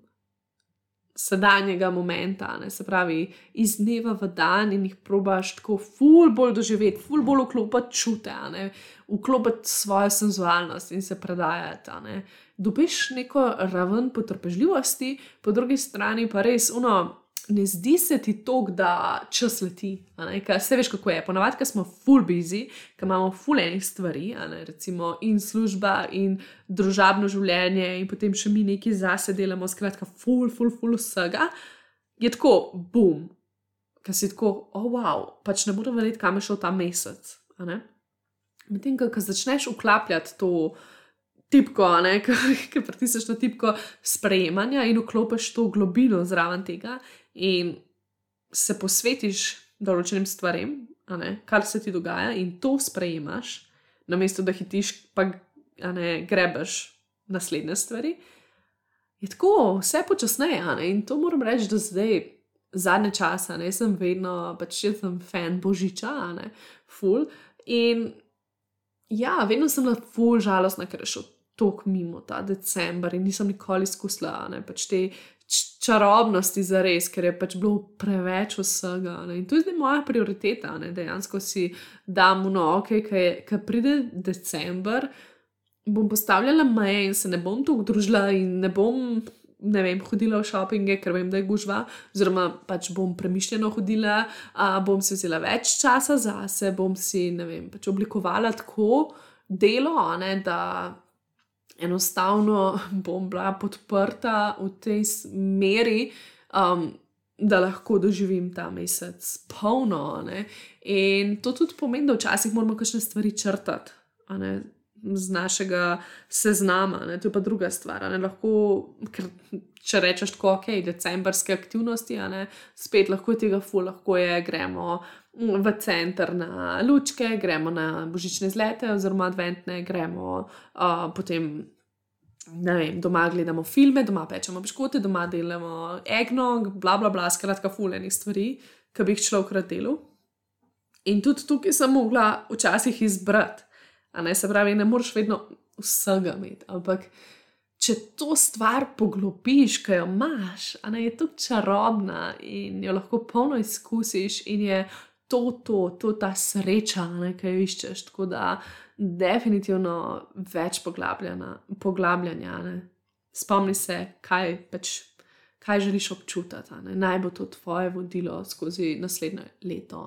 sedanjega momenta, ne? se pravi, iz dneva v dan in jih probaš tako ful bolj doživeti, ful bolj vklopiti čute, vklopiti svojo senzualnost in se predajati. Ne? Dobiš neko raven potrpežljivosti, po drugi strani pa res uno ne zdi se ti to, da čas leti. Vse veš, kako je. Ponavadi, ko smo full busy, ko imamo full enih stvari, recimo in služba, in družabno življenje, in potem še mi nekaj zase delamo, skratka, full, full, full vsega, je tako, boom, ki si tako, oh, wow, pač ne morem vedeti, kam je šel ta mesec. Medtem, ko začneš uklapljati to. Tipko, [LAUGHS] ki pritisneš na tipko sprejemanja in vklopiš to globino zraven tega, in se posvetiš določenim stvarem, kar se ti dogaja, in to sprejemaš, namesto da hitiš, pa ne grebeš naslednje stvari. Je tako, vse počasneje, in to moram reči, da zdaj, zadnje čase, ne sem vedno, pač jaz sem fan božiča, ne ful. In ja, vedno sem bila ful žalostna, ker je šel tok mimo ta decembr in nisem nikoli izkusila, ne pač te čarobnosti za res, ker je pač bilo preveč vsega. Ne? In to je zdaj moja prioriteta, da dejansko si dam no, ok, ki pride decembr, bom postavljala meje in se ne bom tu družila in ne bom. Ne vem, hodila v šopinge, ker vem, da je gužva, oziroma pač bom premišljeno hodila, a, bom si vzela več časa za sebe, bom si, vem, pač oblikovala tako delo, ne, da enostavno bom bila podprta v tej smeri, um, da lahko doživim ta mesec polno. Ne? In to tudi pomeni, da včasih moramo kakšne stvari črtati z našega seznama, ne? to je pa druga stvar. Lahko, ker, če rečeš, tako ok, decembrske aktivnosti, spet lahko je tega ful, lahko je gremo. V center na lučke, gremo na božične zlete, oziroma adventne, gremo uh, potem ne vem, doma gledamo filme, doma pečemo piškote, doma delamo egnog, bla bla bla, skratka, fulejnih stvari, ki bi jih človek rad delal. In tudi tukaj sem mogla včasih izbrati, ne se pravi, ne moreš vedno vsega imeti, ampak če to stvar poglobiš, ki jo imaš, ne je to čarobna in jo lahko polno izkusiš in je to, to, to ta sreča, ne, ki jo iščeš. Tako da definitivno več poglabljanja. Ne. Spomni se, kaj, pač, kaj želiš občutiti. Naj bo to tvoje vodilo skozi naslednje leto.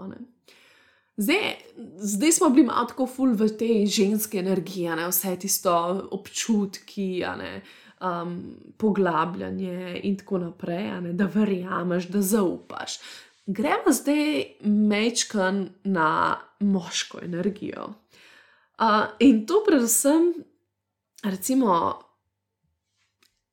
Zdaj, zdaj smo bili malo tako ful v tej ženski energiji, ne? vse tisto občutki, um, poglabljanje in tako naprej, da verjameš, da zaupaš. Gremo zdaj mečkan na moško energijo. Uh, in to predvsem, recimo,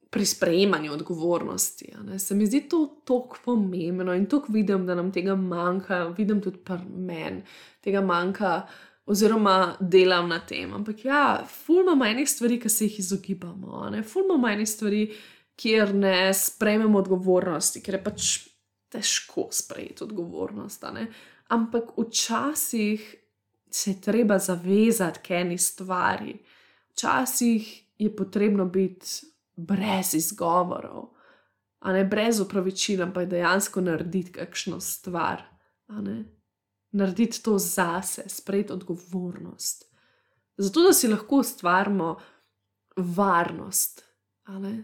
pri sprejemanju odgovornosti. Se mi zdi to tako pomembno in tako vidim, da nam tega manjka, vidim tudi pri meni, tega manjka, oziroma delam na tem. Ampak ja, fulmo manjih stvari, ki se jih izogibamo, fulmo manjih stvari, kjer ne sprejmemo odgovornosti, ker je pač težko sprejeti odgovornost. Ampak včasih se je treba zavezati k eni stvari. Včasih je potrebno biti brez izgovorov, a ne brez upravičila, ampak dejansko narediti kakšno stvar. Narediti to zase, sprejeti odgovornost. Zato, da si lahko ustvarimo varnost,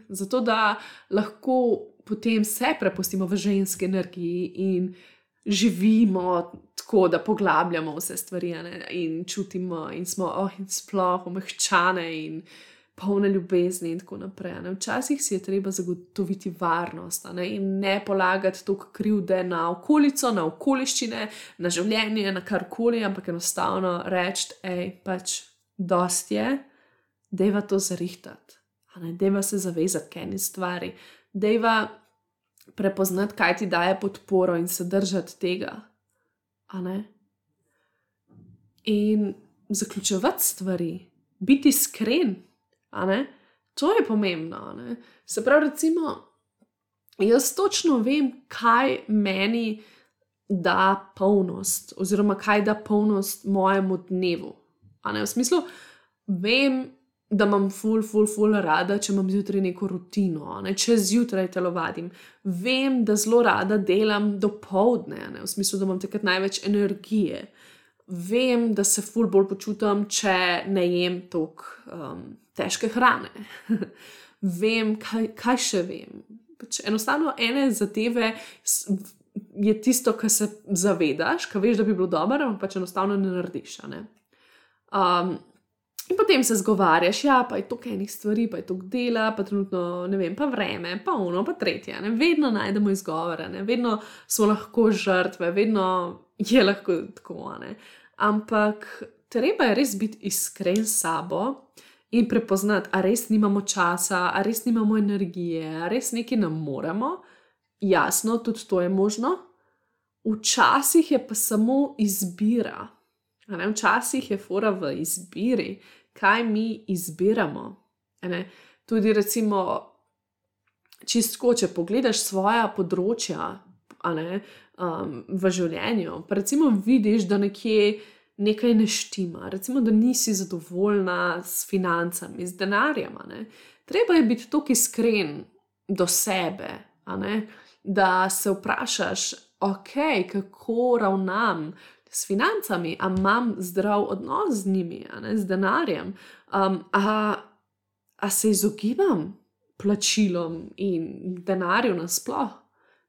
zato, da lahko potem se prepustimo v ženski energiji in živimo tako, da poglabljamo vse stvari ne, in čutimo, in smo oh, in sploh omehčane in polne ljubezni, in tako naprej. Ne. Včasih si je treba zagotoviti varnost ne, in ne polagati toliko krivde na okolico, na okoliščine, na življenje, na karkoli, ampak enostavno reči, hej, pač dost je, deva to zarihtati. Deva se zavezati k eni stvari, deva prepoznati, kaj ti daje podporo in se držati tega. In zaključovati stvari, biti iskren, to je pomembno. Se pravi, recimo, jaz točno vem, kaj meni da polnost, oziroma kaj da polnost mojemu dnevu. V smislu, vem, da imam ful, ful, ful rada, če imam zjutraj neko rutino, ne? če zjutraj telovadim. Vem, da zelo rada delam do povdne, ne? v smislu, da imam takrat največ energije. Vem, da se ful bolj počutim, če ne jem toliko um, težke hrane. [LAUGHS] vem, kaj, kaj še vem. Pač enostavno ene zadeve. Je tisto, kar se zavedaš, kar veš, da bi bilo dobro, ampak pač enostavno ne narediš. Ne? Um, In potem se zgovarjaš, ja, pa je to enih stvari, pa je to dela, pa trenutno ne vem, pa vreme, pa uno, pa tretje. Ne? Vedno najdemo izgovore, ne? vedno smo lahko žrtve, vedno je lahko tako. Ne? Ampak treba je res biti iskren s sabo in prepoznati, a res nimamo časa, a res nimamo energije, a res nekaj nam moramo. Jasno, tudi to je možno. Včasih je pa samo izbira. Včasih je fora v izbiri, kaj mi izbiramo. Tudi, recimo, čistko, če pogledaš svoje področja ne, um, v življenju, pa recimo vidiš, da nekje nekaj ne štima, recimo, da nisi zadovoljna s financami, z denarjem. Treba je biti tako iskren do sebe, da se vprašaš, ok, kako ravnam s financami, ali imam zdrav odnos z njimi, ne, z denarjem, um, ali se izogibam plačilom in denarju nasplošno,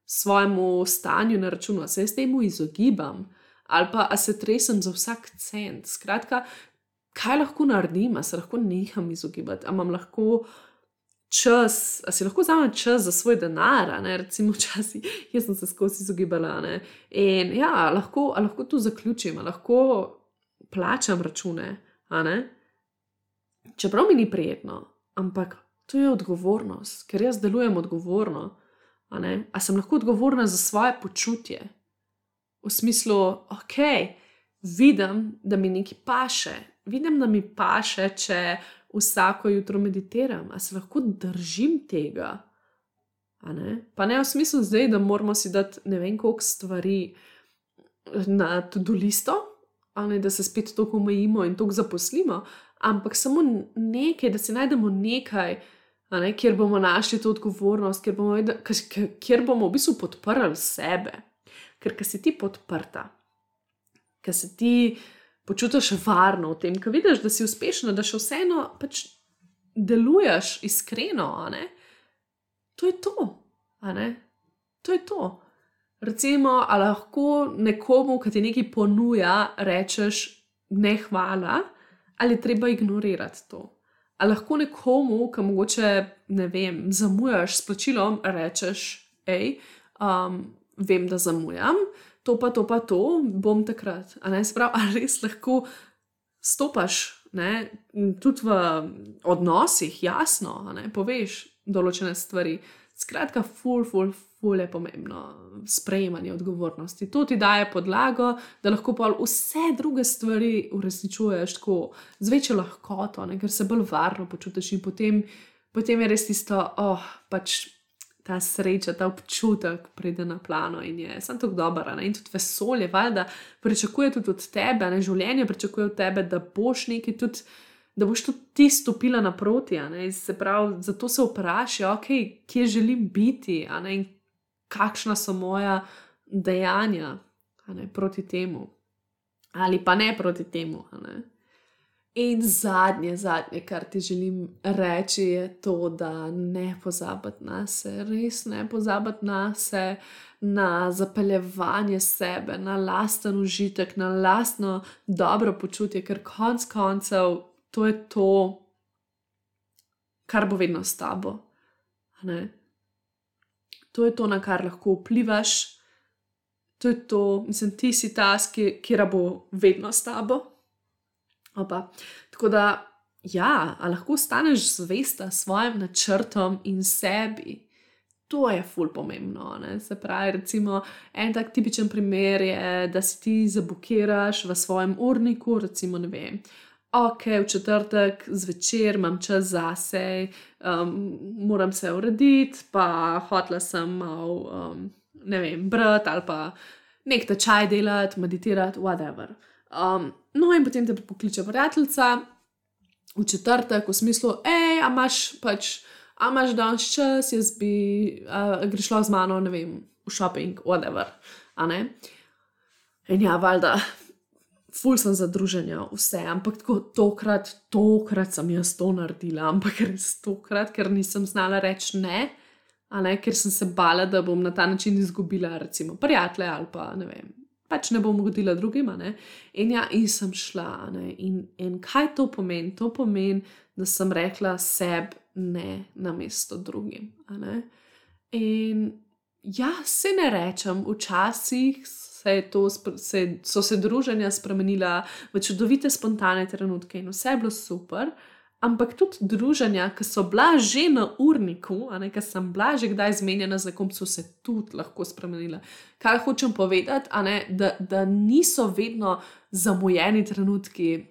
svojemu stanju na računu, se s tem izogibam, ali pa se tresem za vsak cent. Skratka, kaj lahko naredim, a se lahko neham izogibati, a imam lahko čas, a si lahko vzamem čas za svoj denar, ne? recimo časi, [LAUGHS] jaz sem se skozi izogibala. Ne? In ja, lahko, lahko tu zaključim, lahko plačam račune, čeprav mi ni prijetno, ampak to je odgovornost, ker jaz delujem odgovorno. A, a sem lahko odgovorna za svoje počutje, v smislu, ok, vidim, da mi nekaj paše, vidim, da mi paše, če vsako jutro meditiram, a se lahko držim tega. Ne? Pa ne v smislu zdaj, da moramo si dati ne vem koliko stvari na to listo, ali da se spet tako omejimo in tako zaposlimo, ampak samo nekaj, da si najdemo nekaj, ne? kjer bomo našli to odgovornost, kjer bomo, kjer bomo v bistvu podprli sebe. Ker, ker si ti podprta, ker si ti počutiš varno v tem, ker vidiš, da si uspešna, da še vseeno pač deluješ iskreno. To je to. To je to. Recimo, ali lahko nekomu, ki ti nekaj ponuja, rečeš ne hvala, ali treba ignorirati to. Ali lahko nekomu, ki mogoče ne vem, zamujaš s plačilom, rečeš, hej, um, vem, da zamujam, to pa to, pa to, bom takrat. Ali res lahko stopaš, ne? tudi v odnosih, jasno, ne? poveš določene stvari. Skratka, ful, ful, ful je pomembno sprejemanje odgovornosti. To ti daje podlago, da lahko pa vse druge stvari uresničuješ tako z večjo lahkoto, ne? ker se bolj varno počutiš in potem, potem je res tisto, oh, pač ta sreča, ta občutek pride na plano in je samo tako dobro. In tudi vesolje, valjda, pričakuje tudi od tebe, ne življenje pričakuje od tebe, da boš nekaj tudi. Da boš tudi ti stopila naproti, se pravi, zato se vprašaj, okay, kje želim biti in kakšna so moja dejanja proti temu, ali pa ne proti temu. Ne. In zadnje, zadnje, kar ti želim reči, je to, da ne pozabiti na sebe, res ne pozabiti na sebe, na zapeljevanje sebe, na lasten užitek, na lastno dobro počutje, ker konc koncev to je to, kar bo vedno s tabo. To je to, na kar lahko vplivaš, to je to, mislim, ti si ta, ki bo vedno s tabo. Opa. Tako da, ja, lahko staneš zvesta svojim načrtom in sebi. To je ful pomembno. Ne? Se pravi, recimo, en tak tipičen primer je, da si ti zablokiraš v svojem urniku, recimo, ne vem. Ok, v četrtek zvečer imam čas zase, um, moram se urediti, pa hotla sem malo, um, ne vem, brati ali pa nek tečaj delati, meditirati, whatever. Um, no, in potem te pokliče prijateljica v četrtek, v smislu, hej, a imaš pač, a imaš danes čas, jaz bi, uh, greš šla z mano, ne vem, v shopping, whatever. In ja, valjda, ful sem za druženje, vse, ampak tako tokrat, tokrat sem jaz to naredila, ampak res tokrat, ker nisem znala reči ne. Ne, ker sem se bala, da bom na ta način izgubila, recimo, prijatelje ali pa ne vem, pač ne bom ugodila drugima. Ne? In ja, in sem šla. In, in kaj to pomeni? To pomeni, da sem rekla sebi ne na mesto drugim. In ja, se ne rečem, včasih se, to, se so se druženja spremenila v čudovite, spontane trenutke in vse je bilo super. Ampak tudi druženja, ki so bila že na urniku, a ne ki sem bila že kdaj zmenjena z nekom, so se tudi lahko spremenila. Kaj hočem povedati, ne, da, da niso vedno zamujeni trenutki,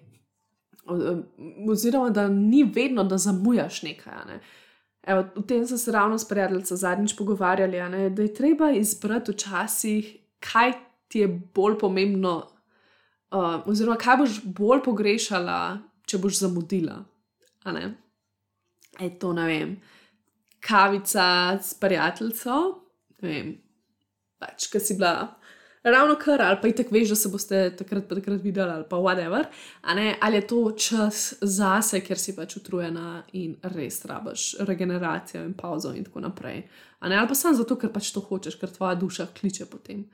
oziroma da ni vedno, da zamujaš nekaj. Ne. Evo, v tem sem se ravno s prijateljem zadnjič pogovarjali, ne, da je treba izbrati včasih, kaj ti je bolj pomembno, uh, oziroma kaj boš bolj pogrešala, če boš zamudila. Je to, ne vem, kavica s prijateljico, ne vem, pač, ki si bila ravno kar, ali pa itek veš, da se boste takrat takrat videli, ali pa whatever, ali je to čas zase, ker si pač utrujena in res rabaš regeneracijo in pauzo in tako naprej. Ali pa samo zato, ker pač to hočeš, ker tvoja duša kliče potem.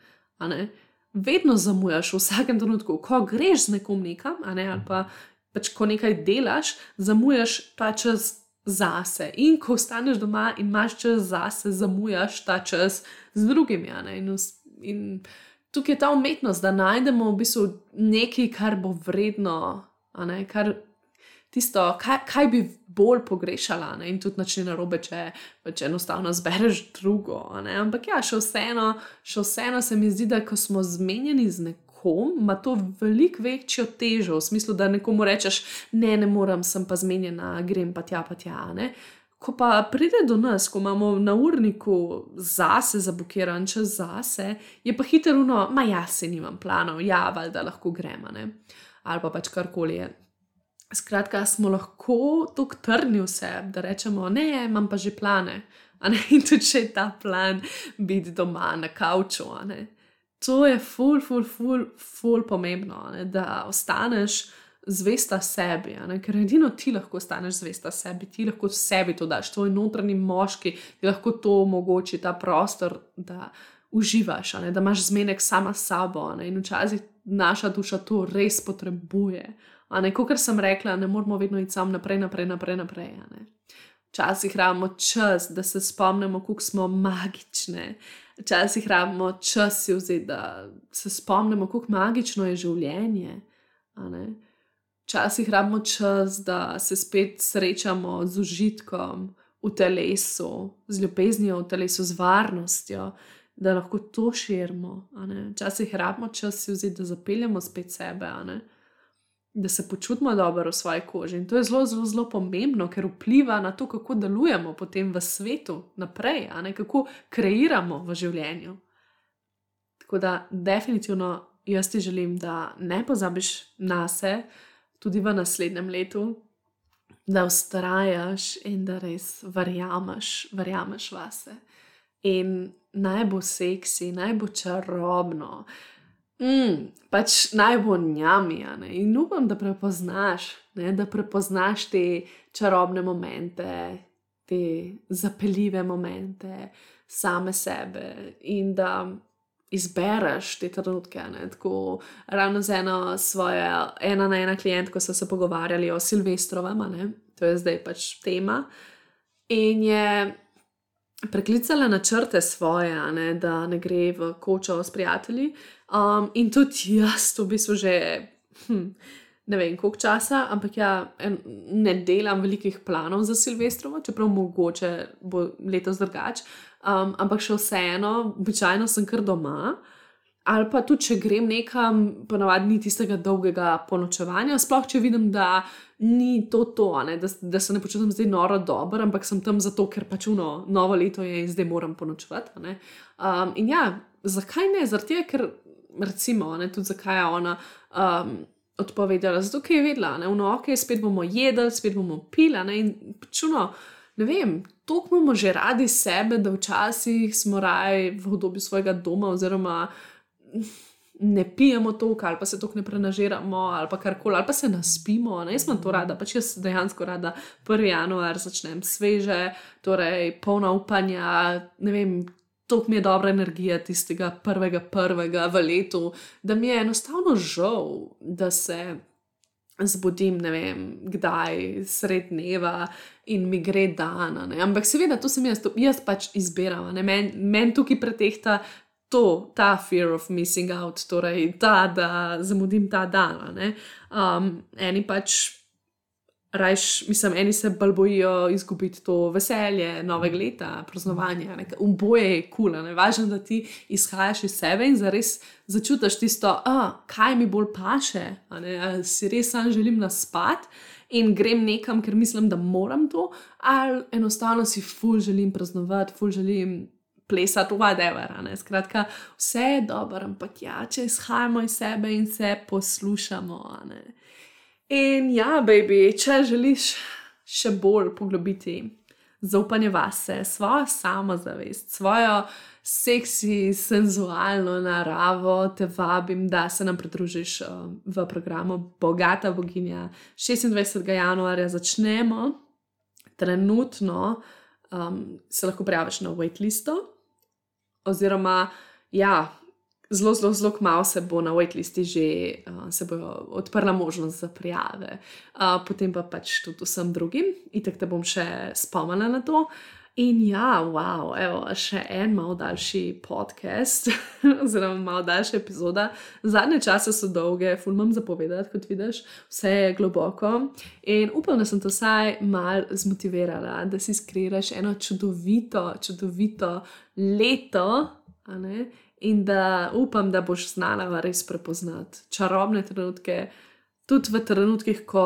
Vedno zamujaš v vsakem trenutku, ko greš z nekom nekam, ne? ali pa pač ko nekaj delaš, zamujaš ta čas zase. In ko ostaneš doma in imaš čas zase, zamujaš ta čas z drugimi. In, in tukaj je ta umetnost, da najdemo v bistvu nekaj, kar bo vredno, kar tisto, kaj, kaj bi bolj pogrešala. Ne? In tudi način narobe, če, če enostavno zbereš drugo. Ampak ja, še vseeno, še vseeno se mi zdi, da ko smo zmenjeni z nekom nekom, ima to veliko večjo težo, v smislu, da nekomu rečeš, ne, ne morem, sem pa zmenjena, grem pa tja, pa tja. Ne? Ko pa pride do nas, ko imamo na urniku zase, zablokiran čas zase, je pa hitro, no, ma jaz se nimam planov, ja, valjda lahko gremo, ali pa pač karkoli je. Skratka, smo lahko tako trdni vse, da rečemo, ne, imam pa že plane. In tudi če je ta plan biti doma na kavču to je ful, ful, ful, ful pomembno, ne? da ostaneš zvesta sebi, ne? ker edino ti lahko ostaneš zvesta sebi, ti lahko sebi to daš, tvoj notranji moški ti lahko to omogoči, ta prostor, da uživaš, da imaš zmenek sama s sabo ne? in včasih naša duša to res potrebuje. Kot sem rekla, ne moramo vedno iti sam naprej, naprej, naprej. naprej Včasih rabimo čas, da se spomnimo, kako smo magične, včasih rabimo čas, vzeti, da se spomnimo, kako magično je življenje. Včasih rabimo čas, da se spet srečamo z užitkom v telesu, z ljubeznijo v telesu, z varnostjo, da lahko to širimo. Včasih rabimo čas, vzeti, da zapeljemo spet sebe da se počutimo dobro v svoji koži. In to je zelo, zelo, zelo pomembno, ker vpliva na to, kako delujemo potem v svetu naprej, a ne kako kreiramo v življenju. Tako da, definitivno, jaz ti želim, da ne pozabiš na sebe, tudi v naslednjem letu, da ustrajaš in da res verjameš, verjameš vase. In naj bo seksi, naj bo čarobno, Mm, pač najbolj njami. In upam, da prepoznaš, ne, da prepoznaš te čarobne momente, te zapeljive momente, same sebe in da izbereš te trenutke. Ne, tako ravno z eno svojo, ena na ena klientko so se pogovarjali o Silvestrovem, to je zdaj pač tema. In je preklicala načrte svoje, ne, da ne gre v kočo s prijatelji. Um, in tudi jaz, v bistvu, že hm, ne vem, koliko časa, ampak ja, en, ne delam velikih planov za Silvestrovo, čeprav mogoče bo letos drugače. Um, ampak še vseeno, običajno sem kar doma. Ali pa tudi, če grem nekam, ponavadi ni tistega dolgega ponočevanja, sploh če vidim, da ni to to, da, da se ne počutim zdaj noro dobro, ampak sem tam zato, ker pač uno, novo leto je in zdaj moram ponočevati. Um, in ja, zakaj ne? Zato, ker recimo, ne, tudi zakaj je ona um, odpovedala, zato ker je vedela, da je ok, spet bomo jedli, spet bomo pili. In čuno, ne vem, toliko imamo že radi sebe, da včasih smo raje v obdobju svojega doma oziroma ne pijemo toliko, ali pa se toliko ne prenažiramo, ali pa karkoli, ali pa se naspimo. Ne, jaz sem to rada, pač jaz dejansko rada 1. januar začnem sveže, torej polna upanja, ne vem. To mi je dobra energija tistega prvega, prvega v letu, da mi je enostavno žal, da se zbudim, ne vem, kdaj, sred dneva in mi gre dan. Ampak seveda, to sem jaz, to, jaz pač izbiram. Meni men tukaj pretehta to, ta fear of missing out, torej ta, da zamudim ta dan. Um, eni pač. Rajš, mislim, eni se bolj bojijo izgubiti to veselje novega leta, praznovanja. Oboje je kul, cool, važno, da ti izhajaš iz sebe in zares začutiš tisto, a, kaj mi bolj paše. Si res sam želim naspati in grem nekam, ker mislim, da moram to, ali enostavno si ful želim praznovati, ful želim plesati, whatever. Skratka, vse je dobro, ampak ja, če izhajamo iz sebe in se poslušamo. In ja, baby, če želiš še bolj poglobiti zaupanje vase, svojo samozavest, svojo seksi, senzualno naravo, te vabim, da se nam pridružiš uh, v programu Bogata Boginja. 26. januarja začnemo, trenutno um, se lahko prijaviš na waitlistu oziroma ja, zelo, zelo, zelo malo se bo na waitlisti že uh, bo odprla možnost za prijave, uh, potem pa pač tudi vsem drugim, in tako da bom še spomnila na to. In ja, wow, evo, še en malo daljši podcast, [LAUGHS] oziroma malo daljša epizoda. Zadnje čase so dolge, fulmam zapovedati, kot vidiš, vse je globoko. In upam, da sem to vsaj malo zmotivirala, da si skriraš eno čudovito, čudovito leto, in da upam, da boš znala res prepoznati čarobne trenutke, tudi v trenutkih, ko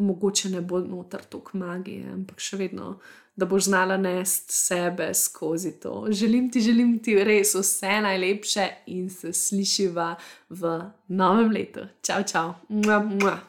mogoče ne bo noter tok magije, ampak še vedno da boš znala nesti sebe skozi to. Želim ti, želim ti res vse najlepše in se slišiva v novem letu. Čau, čau. Mua, mua.